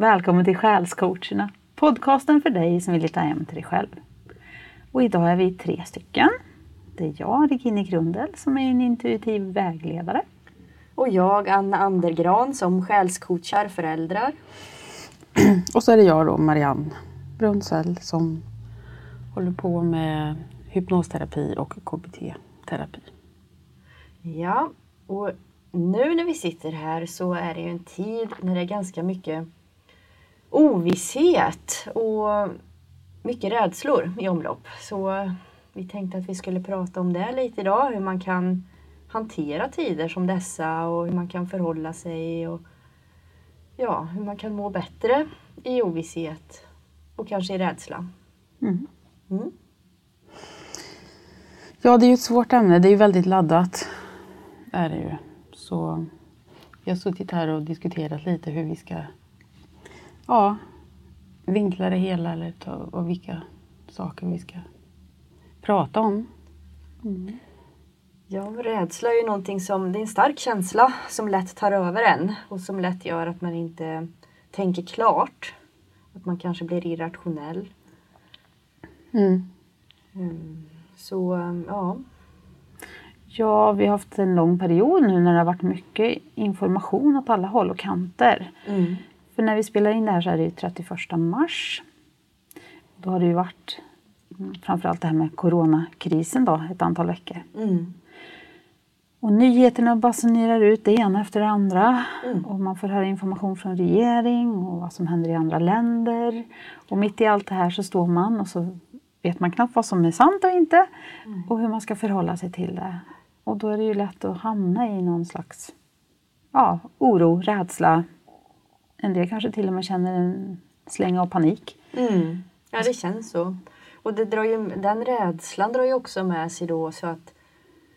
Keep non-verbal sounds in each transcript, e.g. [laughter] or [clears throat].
Välkommen till Själscoacherna, podcasten för dig som vill hitta hem till dig själv. Och idag är vi tre stycken. Det är jag, Regine Grundel, som är en intuitiv vägledare. Och jag, Anna Andergran, som själscoachar föräldrar. [clears throat] Och så är det jag då, Marianne Brunnsell, som håller på med hypnosterapi och KBT-terapi. Ja, och nu när vi sitter här så är det ju en tid när det är ganska mycket ovisshet och mycket rädslor i omlopp. Så vi tänkte att vi skulle prata om det lite idag, hur man kan hantera tider som dessa och hur man kan förhålla sig och ja, hur man kan må bättre i ovisshet och kanske i rädsla. Mm. Mm. Ja, det är ju ett svårt ämne. Det är ju väldigt laddat. Är det ju. Så vi har suttit här och diskuterat lite hur vi ska ja, vinkla det hela eller ta, och vilka saker vi ska prata om. Mm. Ja, rädsla är ju någonting som, det är en stark känsla som lätt tar över en och som lätt gör att man inte tänker klart. Att man kanske blir irrationell. Mm. Mm. Så, ja. Ja, vi har haft en lång period nu när det har varit mycket information åt alla håll och kanter. Mm. För när vi spelar in det här så är det ju 31 mars. Då har det ju varit framförallt det här med coronakrisen då, ett antal veckor. Mm. Och nyheterna basunerar ut det ena efter det andra. Mm. Och man får höra information från regering och vad som händer i andra länder. Och mitt i allt det här så står man och så vet man knappt vad som är sant och inte. Mm. Och hur man ska förhålla sig till det. Och då är det ju lätt att hamna i någon slags ja, oro, rädsla. En del kanske till och med känner en släng av panik. Mm. Ja, det känns så. Och det drar ju, den rädslan drar ju också med sig då så att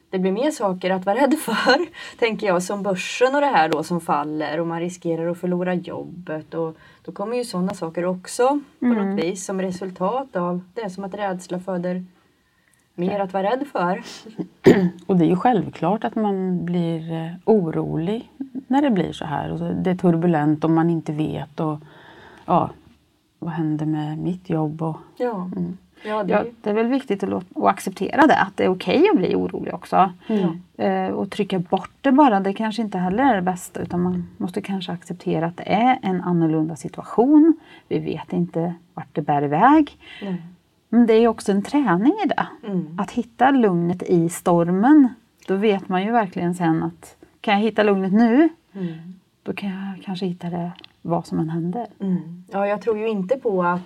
det blir mer saker att vara rädd för, [laughs] tänker jag, som börsen och det här då som faller och man riskerar att förlora jobbet. Och då kommer ju sådana saker också på mm. något vis som resultat av det. är som att rädsla föder mer att vara rädd för. [clears throat] Och det är ju självklart att man blir eh, orolig när det blir så här. Och det är turbulent och man inte vet. Och, ja, vad händer med mitt jobb? Och, ja. Mm. Ja, det... Ja, det är väl viktigt att, att acceptera det, att det är okej okay att bli orolig också. Mm. Eh, och trycka bort det bara, det kanske inte heller är det bästa utan man måste kanske acceptera att det är en annorlunda situation. Vi vet inte vart det bär iväg. Mm. Men det är också en träning i det. Mm. Att hitta lugnet i stormen. Då vet man ju verkligen sen att kan jag hitta lugnet nu, mm. då kan jag kanske hitta det vad som än händer. Mm. Ja, jag tror ju inte på att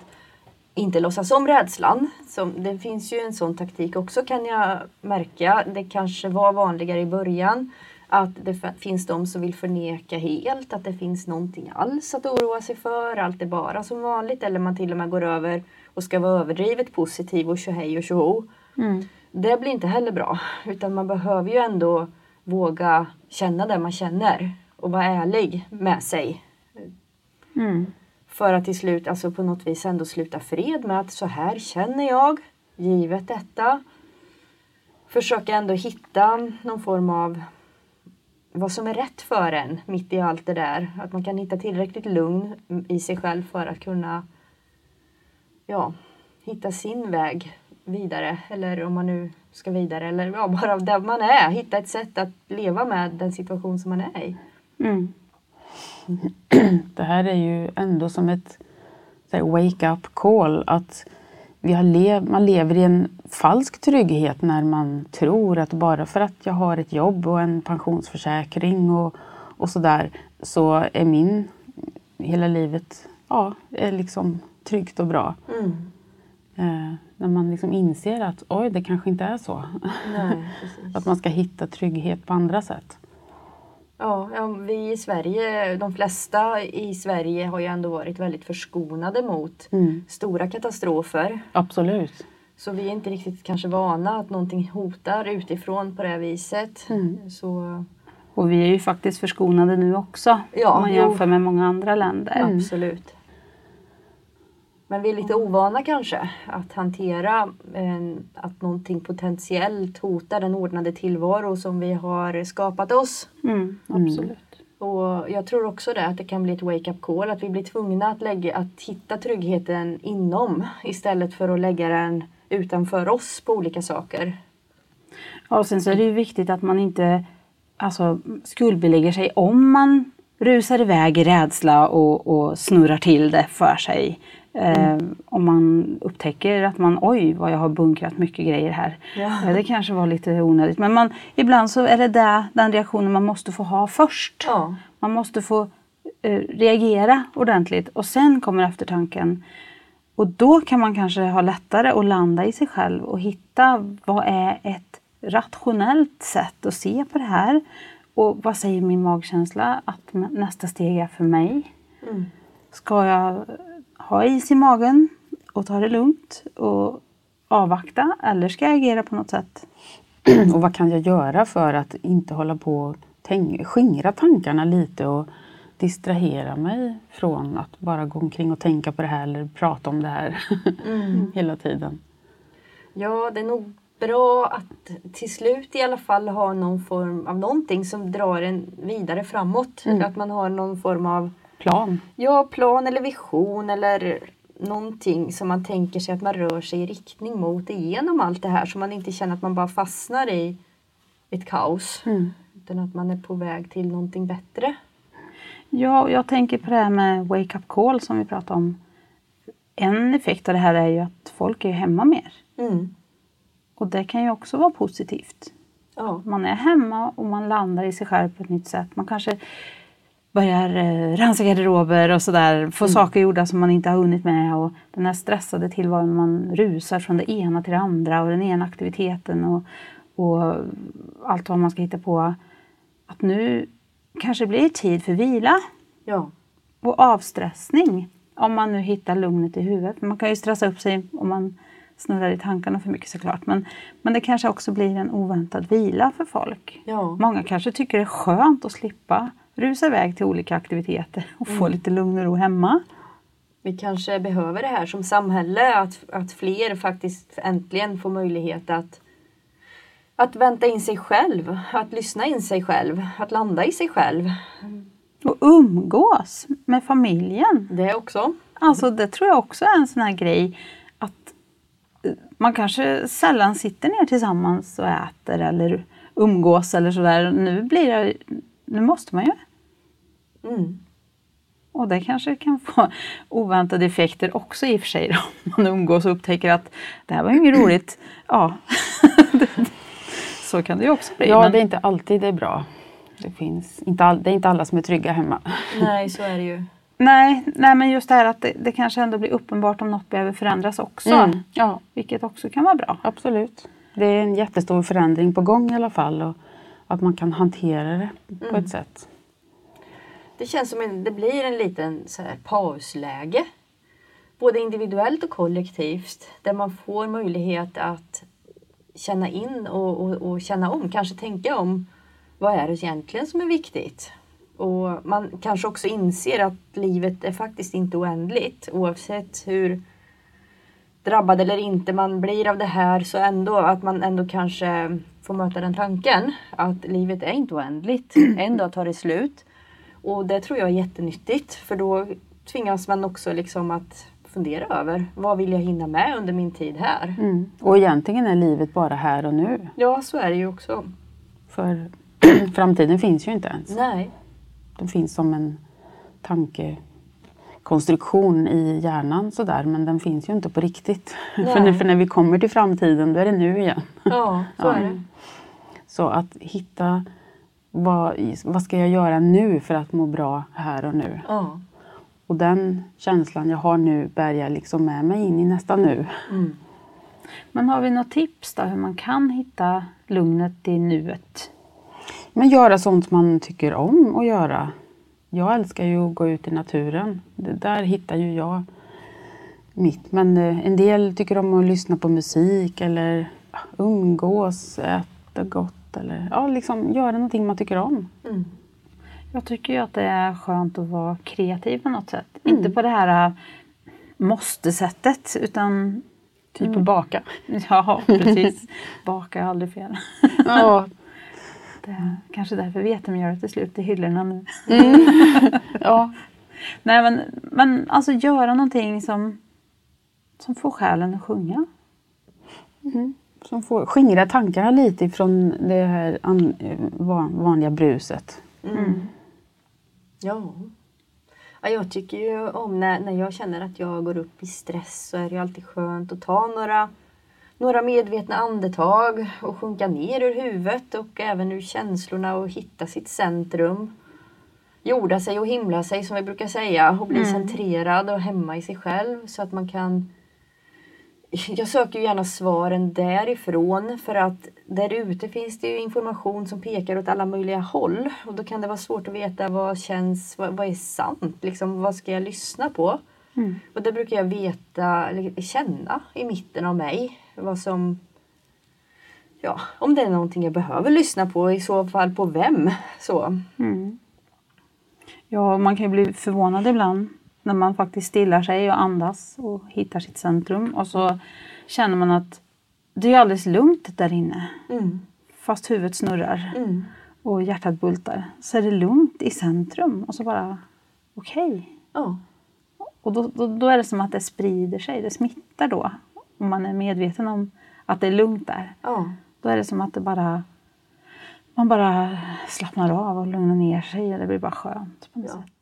inte låtsas om rädslan. Så det finns ju en sån taktik också kan jag märka. Det kanske var vanligare i början att det finns de som vill förneka helt att det finns någonting alls att oroa sig för. Allt är bara som vanligt eller man till och med går över och ska vara överdrivet positiv och tjohej och tjoho. Mm. Det blir inte heller bra utan man behöver ju ändå våga känna det man känner och vara ärlig med sig. Mm. För att till slut alltså på något vis ändå sluta fred med att så här känner jag, givet detta. Försöka ändå hitta någon form av vad som är rätt för en mitt i allt det där. Att man kan hitta tillräckligt lugn i sig själv för att kunna ja, hitta sin väg vidare. Eller om man nu ska vidare eller ja, [laughs] bara där man är. Hitta ett sätt att leva med den situation som man är i. Mm. [clears throat] Det här är ju ändå som ett wake-up call. Att vi har lev, man lever i en falsk trygghet när man tror att bara för att jag har ett jobb och en pensionsförsäkring och, och sådär så är min hela livet ja, är liksom tryggt och bra. Mm. Eh, när man liksom inser att oj, det kanske inte är så. Nej, [laughs] att man ska hitta trygghet på andra sätt. Ja, ja, vi i Sverige, de flesta i Sverige har ju ändå varit väldigt förskonade mot mm. stora katastrofer. Absolut. Så vi är inte riktigt kanske vana att någonting hotar utifrån på det viset. Mm. Så... Och vi är ju faktiskt förskonade nu också ja, om man jämför jo. med många andra länder. Mm. Absolut. Men vi är lite ovana kanske att hantera eh, att någonting potentiellt hotar den ordnade tillvaro som vi har skapat oss. Mm, absolut. Och jag tror också det, att det kan bli ett wake-up call. Att vi blir tvungna att, lägga, att hitta tryggheten inom istället för att lägga den utanför oss på olika saker. Ja, och sen så är det ju viktigt att man inte alltså, skuldbelägger sig om man rusar iväg i rädsla och, och snurrar till det för sig. Mm. om man upptäcker att man, oj vad jag har bunkrat mycket grejer här. Ja. Det kanske var lite onödigt. Men man, ibland så är det där, den reaktionen man måste få ha först. Ja. Man måste få eh, reagera ordentligt och sen kommer eftertanken. Och då kan man kanske ha lättare att landa i sig själv och hitta vad är ett rationellt sätt att se på det här. Och vad säger min magkänsla att nästa steg är för mig? Mm. Ska jag ha is i magen och ta det lugnt och avvakta eller ska jag agera på något sätt? [clears throat] och vad kan jag göra för att inte hålla på och skingra tankarna lite och distrahera mig från att bara gå omkring och tänka på det här eller prata om det här [laughs] mm. hela tiden. Ja, det är nog bra att till slut i alla fall ha någon form av någonting som drar en vidare framåt. Mm. Att man har någon form av plan. Ja, plan eller vision eller någonting som man tänker sig att man rör sig i riktning mot igenom allt det här så man inte känner att man bara fastnar i ett kaos. Mm. Utan att man är på väg till någonting bättre. Ja, jag tänker på det här med wake up call som vi pratade om. En effekt av det här är ju att folk är hemma mer. Mm. Och det kan ju också vara positivt. Ja. Man är hemma och man landar i sig själv på ett nytt sätt. Man kanske börjar eh, rensa garderober och sådär, få mm. saker gjorda som man inte har hunnit med och den här stressade tillvaron man rusar från det ena till det andra och den ena aktiviteten och, och allt vad man ska hitta på. Att nu kanske blir tid för vila ja. och avstressning om man nu hittar lugnet i huvudet. Man kan ju stressa upp sig om man snurrar i tankarna för mycket såklart. Men, men det kanske också blir en oväntad vila för folk. Ja. Många kanske tycker det är skönt att slippa rusa iväg till olika aktiviteter och få mm. lite lugn och ro hemma. Vi kanske behöver det här som samhälle, att, att fler faktiskt äntligen får möjlighet att att vänta in sig själv, att lyssna in sig själv, att landa i sig själv. Och umgås med familjen. Det också. Alltså det tror jag också är en sån här grej att eh, man kanske sällan sitter ner tillsammans och äter eller umgås eller sådär. Nu blir det, nu måste man ju. Mm. Och det kanske kan få oväntade effekter också i och för sig då. Om man umgås och upptäcker att det här var ju inget roligt. Ja, så kan det ju också bli. Ja, men... det är inte alltid det är bra. Det, finns inte all, det är inte alla som är trygga hemma. Nej, så är det ju. Nej, nej men just det här att det, det kanske ändå blir uppenbart om något behöver förändras också. Mm, ja. Vilket också kan vara bra. Absolut. Det är en jättestor förändring på gång i alla fall. Och att man kan hantera det på mm. ett sätt. Det känns som att det blir en liten så här, pausläge. Både individuellt och kollektivt. Där man får möjlighet att känna in och, och, och känna om. Kanske tänka om vad är det egentligen som är viktigt? Och man kanske också inser att livet är faktiskt inte oändligt oavsett hur drabbad eller inte man blir av det här så ändå att man ändå kanske får möta den tanken att livet är inte oändligt. [clears throat] En dag tar det slut. Och det tror jag är jättenyttigt för då tvingas man också liksom att fundera över vad vill jag hinna med under min tid här. Mm. Och egentligen är livet bara här och nu. Ja, så är det ju också. För [clears throat] framtiden finns ju inte ens. Nej. Den finns som en tankekonstruktion i hjärnan sådär men den finns ju inte på riktigt. [laughs] för, när, för när vi kommer till framtiden då är det nu igen. Ja, så ja. är det. [laughs] Så att hitta vad, vad ska jag göra nu för att må bra här och nu? Ja. Och den känslan jag har nu bär jag liksom med mig in i nästa nu. Mm. Men har vi något tips då hur man kan hitta lugnet i nuet? Men göra sånt man tycker om att göra. Jag älskar ju att gå ut i naturen. Det där hittar ju jag mitt. Men eh, en del tycker om att lyssna på musik eller umgås, äta gott eller ja, liksom göra någonting man tycker om. Mm. Jag tycker ju att det är skönt att vara kreativ på något sätt. Mm. Inte på det här äh, måste-sättet utan Typ mm. baka. [laughs] Ja, precis. baka är aldrig fel. [laughs] ja. Det är kanske därför vetemjölet är slut i hyllorna nu. [laughs] Ja. Nej men, men alltså göra någonting som, som får själen att sjunga. Som får skingra tankarna lite ifrån det här an, eh, van- vanliga bruset. Ja. ja. Jag tycker ju om när, när jag känner att jag går upp i stress så är det ju alltid skönt att ta några, några medvetna andetag och sjunka ner ur huvudet och även ur känslorna och hitta sitt centrum. Jorda sig och himla sig som vi brukar säga och bli centrerad och hemma i sig själv så att man kan [laughs] jag söker gärna svaren därifrån för att där ute finns det ju information som pekar åt alla möjliga håll och då kan det vara svårt att veta vad känns, vad, vad är sant, liksom vad ska jag lyssna på? Och det brukar jag veta, känna i mitten av mig vad som Ja, om det är någonting jag behöver lyssna på, i så fall på vem. Så. Ja, man kan ju bli förvånad ibland när man faktiskt stillar sig och andas och hittar sitt centrum. Och så känner man att det är alldeles lugnt där inne. Mm. Fast huvudet snurrar Mm. och hjärtat bultar. Så är det lugnt i centrum och så bara okej. Ja. Och då, då, då är det som att det sprider sig, det smittar då. Om man är medveten om att det är lugnt där. Ja. Då är det som att det bara man bara slappnar av och lugnar ner sig och det blir bara skönt på något Ja. sätt.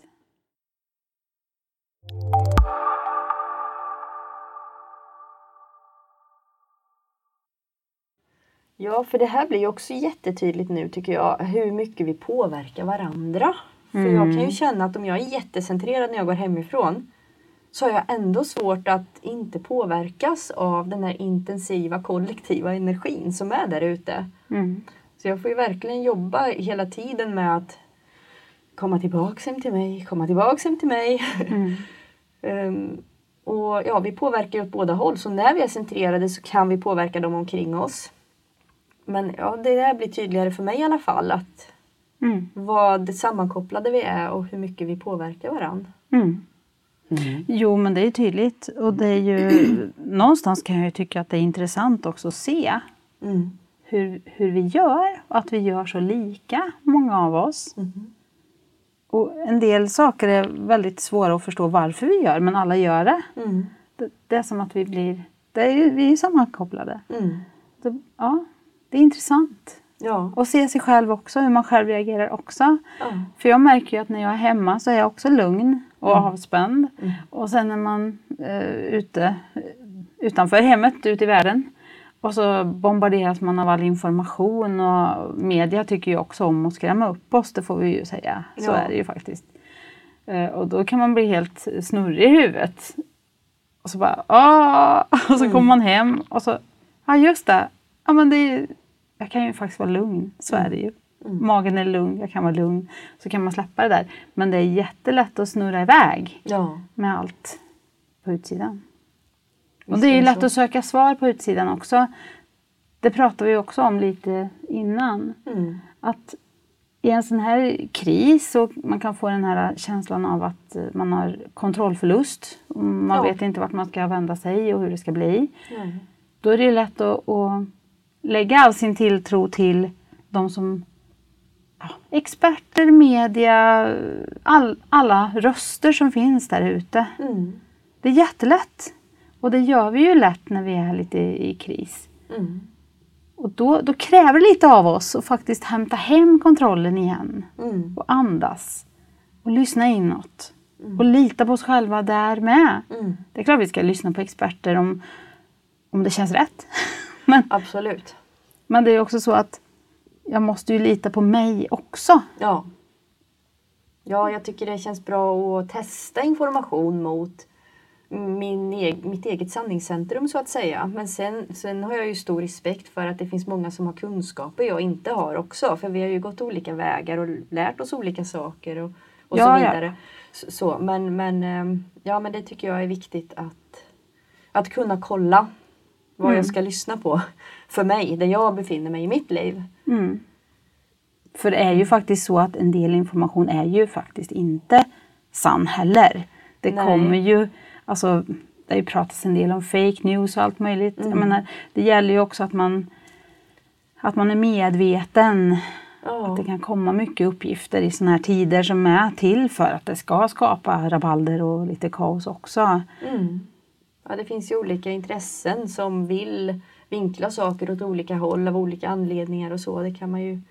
Ja, för det här blir ju också jättetydligt nu tycker jag, hur mycket vi påverkar varandra. För jag kan ju känna att om jag är jättecentrerad när jag går hemifrån så har jag ändå svårt att inte påverkas av den här intensiva kollektiva energin som är där ute. Mm. Så jag får ju verkligen jobba hela tiden med att komma tillbaks hem till mig, komma tillbaks hem till mig. [laughs] Ehm, och ja, vi påverkar ju åt båda håll. Så när vi är centrerade så kan vi påverka dem omkring oss. Men ja, det där blir tydligare för mig i alla fall. Att Mm. vad sammankopplade vi är och hur mycket vi påverkar varandra. Mm. Jo, men det är tydligt. Och det är ju, [clears throat] någonstans kan jag ju tycka att det är intressant också att se Mm. hur, hur vi gör och att vi gör så lika, många av oss. Och en del saker är väldigt svåra att förstå varför vi gör, men alla gör det. Mm. Det, det är som att vi blir, det är ju, vi är sammankopplade. Mm. Det, ja, det är intressant. Ja. Och se sig själv också, hur man själv reagerar också. Ja. För jag märker ju att när jag är hemma så är jag också lugn och avspänd. Och sen när man är ute eh, utanför hemmet, ute i världen. Och så bombarderas man av all information och media tycker ju också om att skrämma upp oss, det får vi ju säga. Så Ja. är det ju faktiskt. Eh, Och då kan man bli helt snurrig i huvudet. Och så bara Åh! [laughs] Och så kommer man hem och så, ja just det, ja men det är, jag kan ju faktiskt vara lugn, så är det ju. Magen är lugn, jag kan vara lugn. Så kan man släppa det där. Men det är jättelätt att snurra iväg Ja. med allt på utsidan. Och det är ju lätt att söka svar på utsidan också. Det pratade vi också om lite innan. Mm. Att i en sån här kris så man kan få den här känslan av att eh, man har kontrollförlust. Man Ja. vet inte vart man ska vända sig och hur det ska bli. Nej. Då är det lätt att, att lägga all sin tilltro till de som ja, experter, media, all, alla röster som finns där ute. Mm. Det är jättelätt. Och det gör vi ju lätt när vi är lite i kris. Mm. Och då, då kräver det lite av oss att faktiskt hämta hem kontrollen igen. Mm. Och andas. Och lyssna inåt. Och lita på oss själva där med. Mm. Det är klart vi ska lyssna på experter om, om det känns rätt. [laughs] men, Absolut. men det är också så att jag måste ju lita på mig också. Ja. Ja, jag tycker det känns bra att testa information mot min eg- mitt eget sanningscentrum så att säga. Men sen, sen har jag ju stor respekt för att det finns många som har kunskaper jag inte har också. För vi har ju gått olika vägar och lärt oss olika saker och, och Ja, så ja. vidare. Så, så, men, men, ehm, ja, men det tycker jag är viktigt att, att kunna kolla vad Mm. jag ska lyssna på för mig, där jag befinner mig i mitt liv. Mm. För det är ju faktiskt så att en del information är ju faktiskt inte sann heller. Det Nej. kommer ju, alltså det har ju pratats en del om fake news och allt möjligt. Mm. Jag menar, det gäller ju också att man, att man är medveten Ja. Att det kan komma mycket uppgifter i sådana här tider som är till för att det ska skapa rabalder och lite kaos också. Mm. Ja, det finns ju olika intressen som vill vinkla saker åt olika håll av olika anledningar och så. Det kan man ju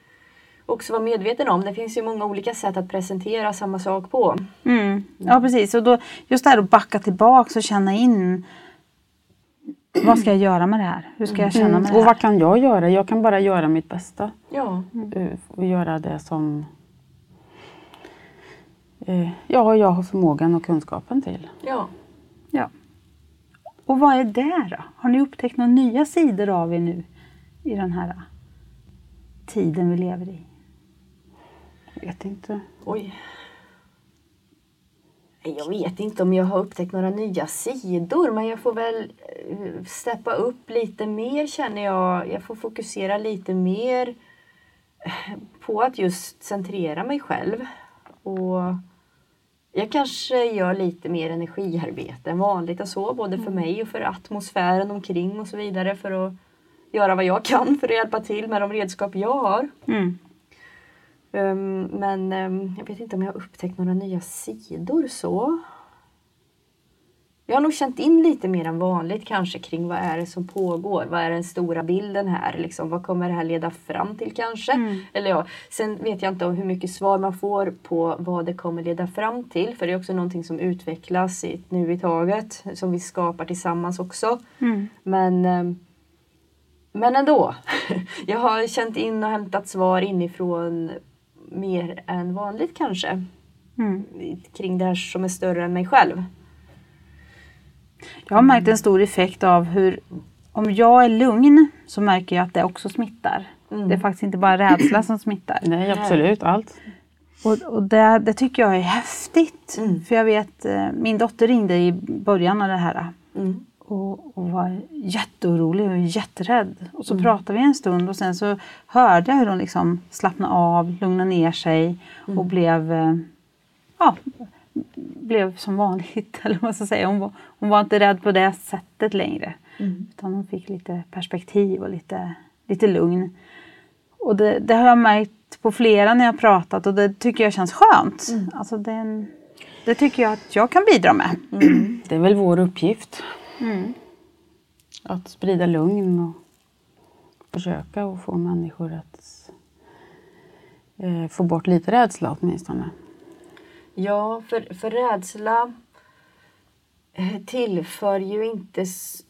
också vara medveten om. Det finns ju många olika sätt att presentera samma sak på. Mm. Ja precis, och då, just det här att backa tillbaka och känna in vad ska jag göra med det här? Hur ska jag känna med det Mm. Och här? vad kan jag göra? Jag kan bara göra mitt bästa. Ja, eh, Och göra det som eh, ja, jag har förmågan och kunskapen till. ja. Ja. Och vad är det då? Har ni upptäckt några nya sidor av er nu i den här tiden vi lever i? Jag vet inte. Oj. Jag vet inte om jag har upptäckt några nya sidor men jag får väl eh, steppa upp lite mer känner jag. Jag får fokusera lite mer eh, på att just centrera mig själv. Och jag kanske gör lite mer energiarbete än vanligt och så, både för mig och för atmosfären omkring och så vidare för att göra vad jag kan för att hjälpa till med de redskap jag har. Mm. Ehm, men ehm, jag vet inte om jag har upptäckt några nya sidor så. Jag har nog känt in lite mer än vanligt kanske kring vad är det som pågår. Vad är den stora bilden här? Liksom, vad kommer det här leda fram till kanske? Mm. Eller ja, sen vet jag inte om hur mycket svar man får på vad det kommer leda fram till. För det är också någonting som utvecklas i, nu i taget. Som vi skapar tillsammans också. Mm. Men, ehm, men ändå. [laughs] Jag har känt in och hämtat svar inifrån mer än vanligt kanske. Mm. Kring det här som är större än mig själv. Jag har märkt en stor effekt av hur om jag är lugn så märker jag att det också smittar. Mm. Det är faktiskt inte bara rädsla som smittar. Nej, absolut. Allt. Och, och det, det tycker jag är häftigt. Mm. För jag vet, eh, min dotter ringde i början av det här Mm. Och, och var jätteorolig och jätterädd. Och så Mm. pratade vi en stund och sen så hörde jag hur hon liksom slappnade av, lugnade ner sig Mm. och blev, eh, ja, blev som vanligt. [laughs] Eller vad man ska säga. Hon, var, hon var inte rädd på det sättet längre. Mm. Utan hon fick lite perspektiv och lite, lite lugn. Och det, det har jag märkt på flera när jag har pratat och det tycker jag känns skönt. Mm. Alltså det, det tycker jag att jag kan bidra med. Det är väl vår uppgift Mm. att sprida lugn och försöka att få människor att eh, få bort lite rädsla åtminstone. Ja, för, för rädsla eh, tillför ju inte...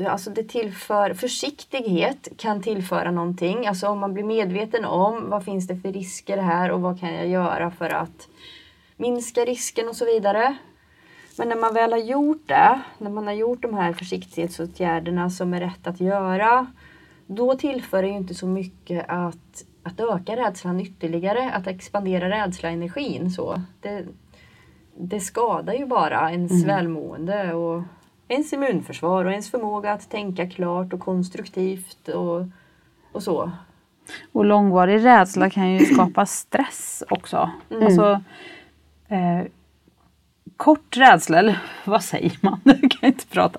Alltså det tillför... Försiktighet kan tillföra någonting. Alltså om man blir medveten om vad finns det för risker här och vad kan jag göra för att minska risken och så vidare. Men när man väl har gjort det, när man har gjort de här försiktighetsåtgärderna som är rätt att göra, då tillför det ju inte så mycket att, att öka rädslan ytterligare, att expandera rädsla-energin. Så. Det, det skadar ju bara ens välmående och ens immunförsvar och ens förmåga att tänka klart och konstruktivt och, och så. Och långvarig rädsla kan ju skapa stress också. Mm. Alltså, eh, kort rädsla, eller vad säger man? [laughs] Jag kan inte prata.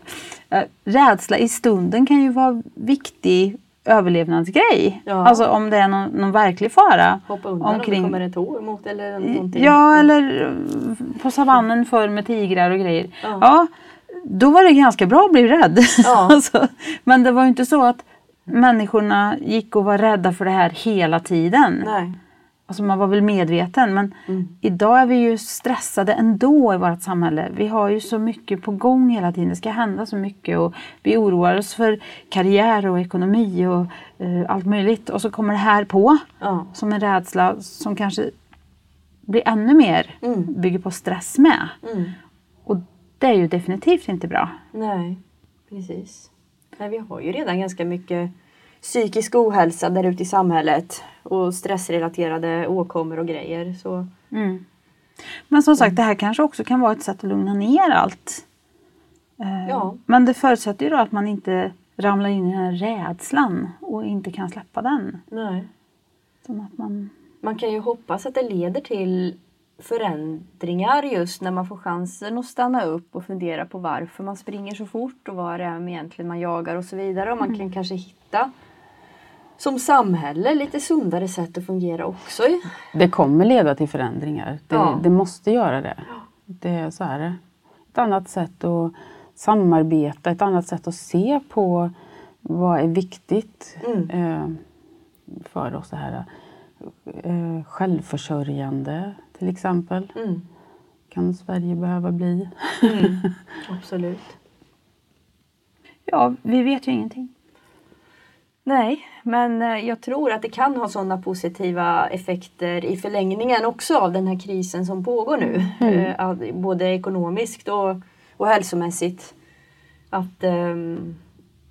Eh, rädsla i stunden kan ju vara viktig överlevnadsgrej. Ja. Alltså om det är någon, någon verklig fara. Hoppa undan om Omkring- det kommer ett tår mot eller någonting. Ja, eller eh, på savannen förr med tigrar och grejer. Ja. Ja, då var det ganska bra att bli rädd. Ja. [laughs] alltså, men det var ju inte så att människorna gick och var rädda för det här hela tiden. Nej. Alltså man var väl medveten men Mm. idag är vi ju stressade ändå i vårt samhälle. Vi har ju så mycket på gång hela tiden. Det ska hända så mycket och vi oroar oss för karriär och ekonomi och eh, allt möjligt. Och så kommer det här på Ja. som en rädsla som kanske blir ännu mer Mm. bygger på stress med. Mm. Och det är ju definitivt inte bra. Nej, precis. Nej, vi har ju redan ganska mycket psykisk ohälsa där ute i samhället och stressrelaterade åkommor och grejer. Så Mm. Men som sagt, det här kanske också kan vara ett sätt att lugna ner allt. Eh, Ja. Men det förutsätter ju då att man inte ramlar in i den här rädslan och inte kan släppa den. nej. Utan att man... Man kan ju hoppas att det leder till förändringar just när man får chansen att stanna upp och fundera på varför man springer så fort och vad det är egentligen man jagar och så vidare. Och man kan kanske hitta som samhälle lite sundare sätt att fungera också. Det kommer leda till förändringar. Det, Ja. det måste göra det. det är så är det. Ett annat sätt att samarbeta, ett annat sätt att se på vad är viktigt Mm. eh, för oss. Här. Eh, självförsörjande till exempel Mm. kan Sverige behöva bli. [laughs] Absolut. Ja, vi vet ju ingenting. Nej, men eh, jag tror att det kan ha sådana positiva effekter i förlängningen också av den här krisen som pågår nu. Eh, att- Både ekonomiskt och, och hälsomässigt. Att, ehm,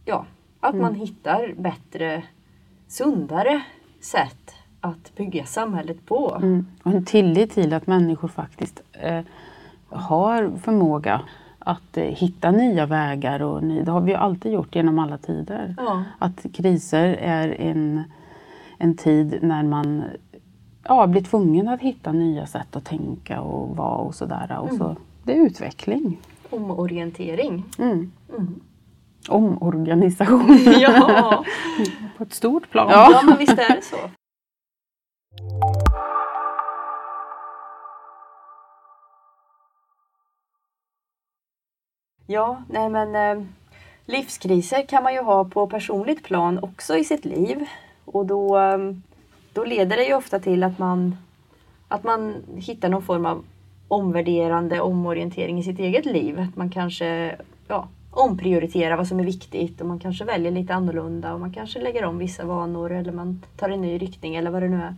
ja, att man hittar bättre, sundare sätt att bygga samhället på. Mm. Och en tillit till att människor faktiskt eh, har förmåga att eh, hitta nya vägar. Och ny, det har vi ju alltid gjort genom alla tider. Ja. Att kriser är en, en tid när man ja, blir tvungen att hitta nya sätt att tänka och vara och sådär. Och så, det är utveckling. Omorientering. Mm. Mm. Omorganisation. [laughs] Ja. På ett stort plan. Ja. ja, men visst är det så. Ja, nej men eh, livskriser kan man ju ha på personligt plan också i sitt liv. Och då, eh, då leder det ju ofta till att man, att man hittar någon form av omvärderande omorientering i sitt eget liv. Att man kanske ja, omprioriterar vad som är viktigt och man kanske väljer lite annorlunda och man kanske lägger om vissa vanor eller man tar en ny riktning eller vad det nu är.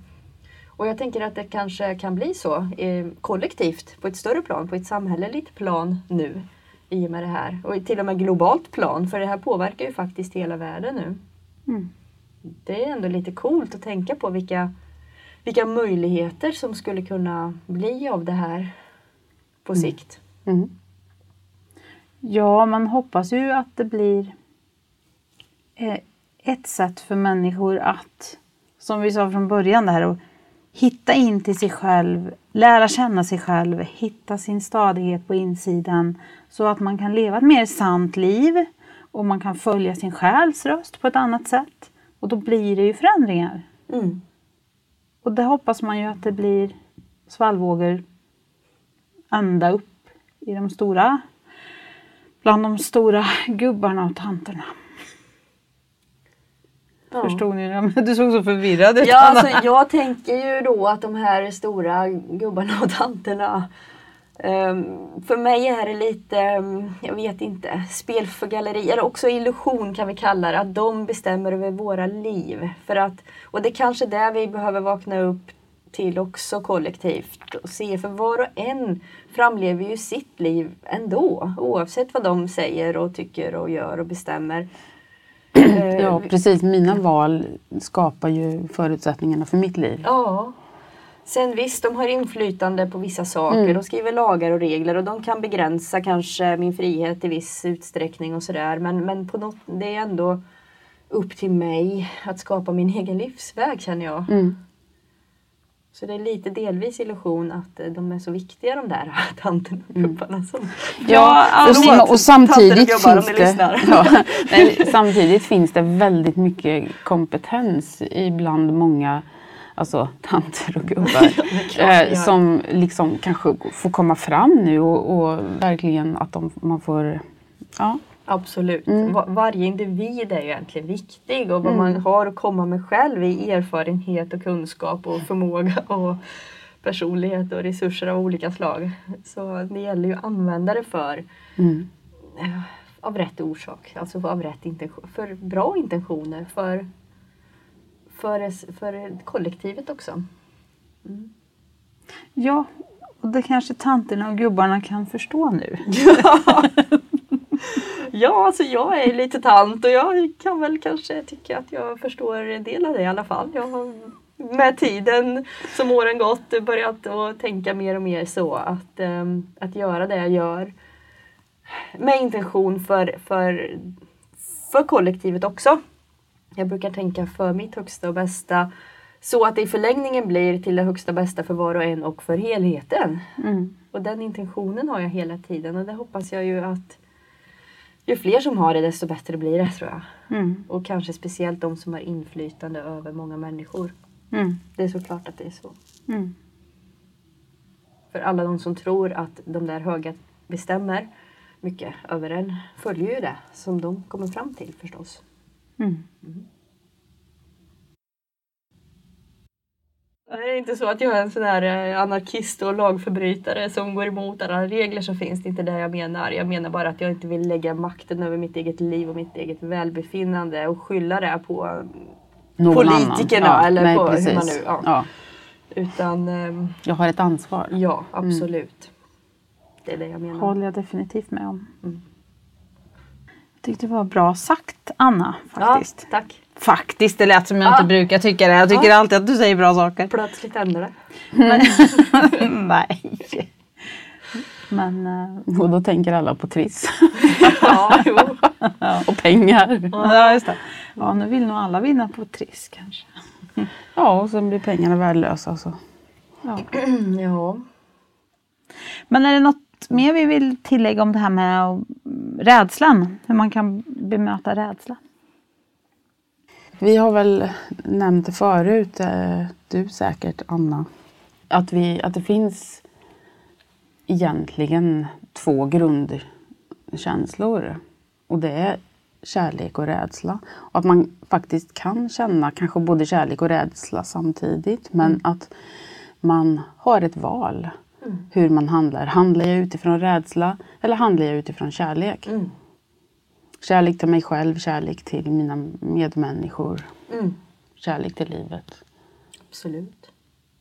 Och jag tänker att det kanske kan bli så eh, kollektivt på ett större plan, på ett samhälleligt plan nu i och med det här. Och till och med globalt plan, för det här påverkar ju faktiskt hela världen nu. Mm. Det är ändå lite coolt att tänka på vilka, vilka möjligheter som skulle kunna bli av det här på sikt. Mm. Ja, man hoppas ju att det blir eh, ett sätt för människor att, som vi sa från början, det här hitta in till sig själv, lära känna sig själv, hitta sin stadighet på insidan så att man kan leva ett mer sant liv och man kan följa sin själs röst på ett annat sätt. Och då blir det ju förändringar. Mm. Och det hoppas man ju att det blir svallvågor ända upp i de stora, bland de stora gubbarna och tanterna. Ja. Förstod ni det? Du såg så förvirrad ut. Ja, alltså, jag tänker ju då att de här stora gubbarna och tanterna ehm, för mig är det lite, ehm, jag vet inte, spel för gallerier. Också illusion kan vi kalla det. Att de bestämmer över våra liv. För att, och det är kanske där vi behöver vakna upp till också kollektivt. Och se, för var och en framlever ju sitt liv ändå. Oavsett vad de säger och tycker och gör och bestämmer. [clears throat] Eh, Ja, precis. Mina val skapar ju förutsättningarna för mitt liv. Ja. Sen visst, de har inflytande på vissa saker. Mm. De skriver lagar och regler och de kan begränsa kanske min frihet i viss utsträckning och sådär. Men, men på något, det är ändå upp till mig att skapa min egen livsväg känner jag. Mm. Så det är lite delvis illusion att eh, de är så viktiga de där tanterna och gubbarna. Som, Ja, och, förlåt, och samtidigt och gubbar, om finns det, [laughs] ja, [laughs] nej, samtidigt finns det väldigt mycket kompetens ibland många alltså, tanter och gubbar. [laughs] eh, som liksom kanske får komma fram nu och, och verkligen att de, man får ja, Absolut. Mm. Va- varje individ är ju egentligen viktig och vad Mm. man har att komma med själv i erfarenhet och kunskap och förmåga och personlighet och resurser av olika slag. Så det gäller ju att använda det för mm, eh, av rätt orsak, alltså av rätt intention, för bra intentioner, för, för, för kollektivet också. Ja, och det kanske tanterna och gubbarna kan förstå nu. Ja, [laughs] [laughs] alltså jag är lite tant och jag kan väl kanske tycka att jag förstår en del av det i alla fall. Jag har med tiden som åren gått börjat att tänka mer och mer så att, ehm, att göra det jag gör med intention för, för, för kollektivet också. Jag brukar tänka för mitt högsta och bästa så att det i förlängningen blir till det högsta bästa för var och en och för helheten. Mm. Och den intentionen har jag hela tiden och det hoppas jag ju att ju fler som har det desto bättre blir det tror jag. Mm. Och kanske speciellt de som har inflytande över många människor. Mm. Det är såklart att det är så. Mm. För alla de som tror att de där höga bestämmer mycket över en följer ju det som de kommer fram till förstås. Mm. Det är inte så att jag är en sån här eh, anarkist och lagförbrytare som går emot alla regler som finns. Det är inte det jag menar. Jag menar bara att jag inte vill lägga makten över mitt eget liv och mitt eget välbefinnande och skylla det på Någon Politikerna, annan. eller nej, på hur precis. man nu- ja. Ja. utan ehm, Jag har ett ansvar. ja, absolut. Det är det jag menar. håller jag definitivt med om. Mm. Jag tyckte det var bra sagt Anna faktiskt. Ja, tack. Faktiskt, det lät som jag Ja. inte brukar tycka det. Jag tycker Ja. alltid att du säger bra saker. Plötsligt hände det. [laughs] [laughs] Nej. Men eh, Och då tänker alla på Triss. [laughs] Ja, jo. och pengar. ja, just det. Ja, nu vill nog alla vinna på Triss kanske. Ja, och sen blir pengarna värdelösa. Så. Ja. [clears throat] ja. Men är det något mer vi vill tillägga om det här med rädslan? Hur man kan bemöta rädsla? Vi har väl nämnt det förut, eh, du säkert Anna, att, vi, att det finns egentligen två grundkänslor. Och det är kärlek och rädsla. Och att man faktiskt kan känna kanske både kärlek och rädsla samtidigt. Men att man har ett val hur man handlar. Handlar jag utifrån rädsla eller handlar jag utifrån kärlek? Mm. Kärlek till mig själv, kärlek till mina medmänniskor, Mm. kärlek till livet. Absolut.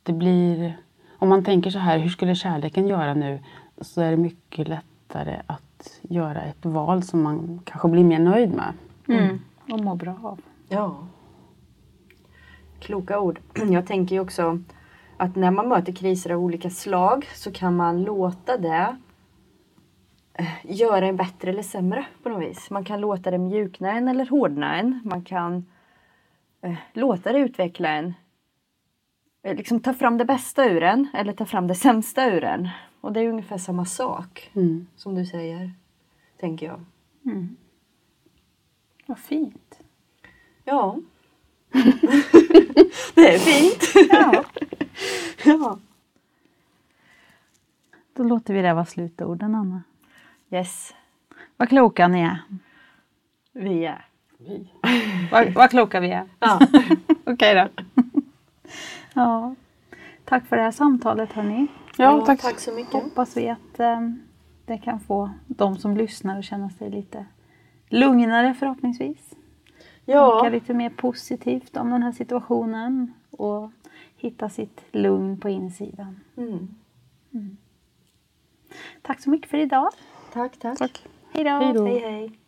Det blir, om man tänker så här, hur skulle kärleken göra nu? Så är det mycket lättare att göra ett val som man kanske blir mer nöjd med. Mm. Och må bra av. Ja. Kloka ord. [clears throat] Jag tänker ju också att när man möter kriser av olika slag så kan man låta det göra en bättre eller sämre på något vis. Man kan låta det mjukna en eller hårdna en. Man kan eh, låta det utveckla en. Eh, Liksom ta fram det bästa ur en eller ta fram det sämsta ur en. Och det är ungefär samma sak Mm. som du säger, tänker jag. Vad fint. Ja. [laughs] det är fint. [laughs] Ja. ja. Då låter vi det vara slutorden Anna. Yes, Vad kloka ni är. vi är. Vad, vad kloka vi är. Ja. [laughs] Okej då. [laughs] ja. Tack för det här samtalet hörni. Ja, tack. tack så mycket. Hoppas vi att eh, det kan få de som lyssnar att känna sig lite lugnare förhoppningsvis. Tänka Ja, lite mer positivt om den här situationen och hitta sitt lugn på insidan. mm. Tack så mycket för idag. Tack, tack. Tack. Hej då. Hej hej.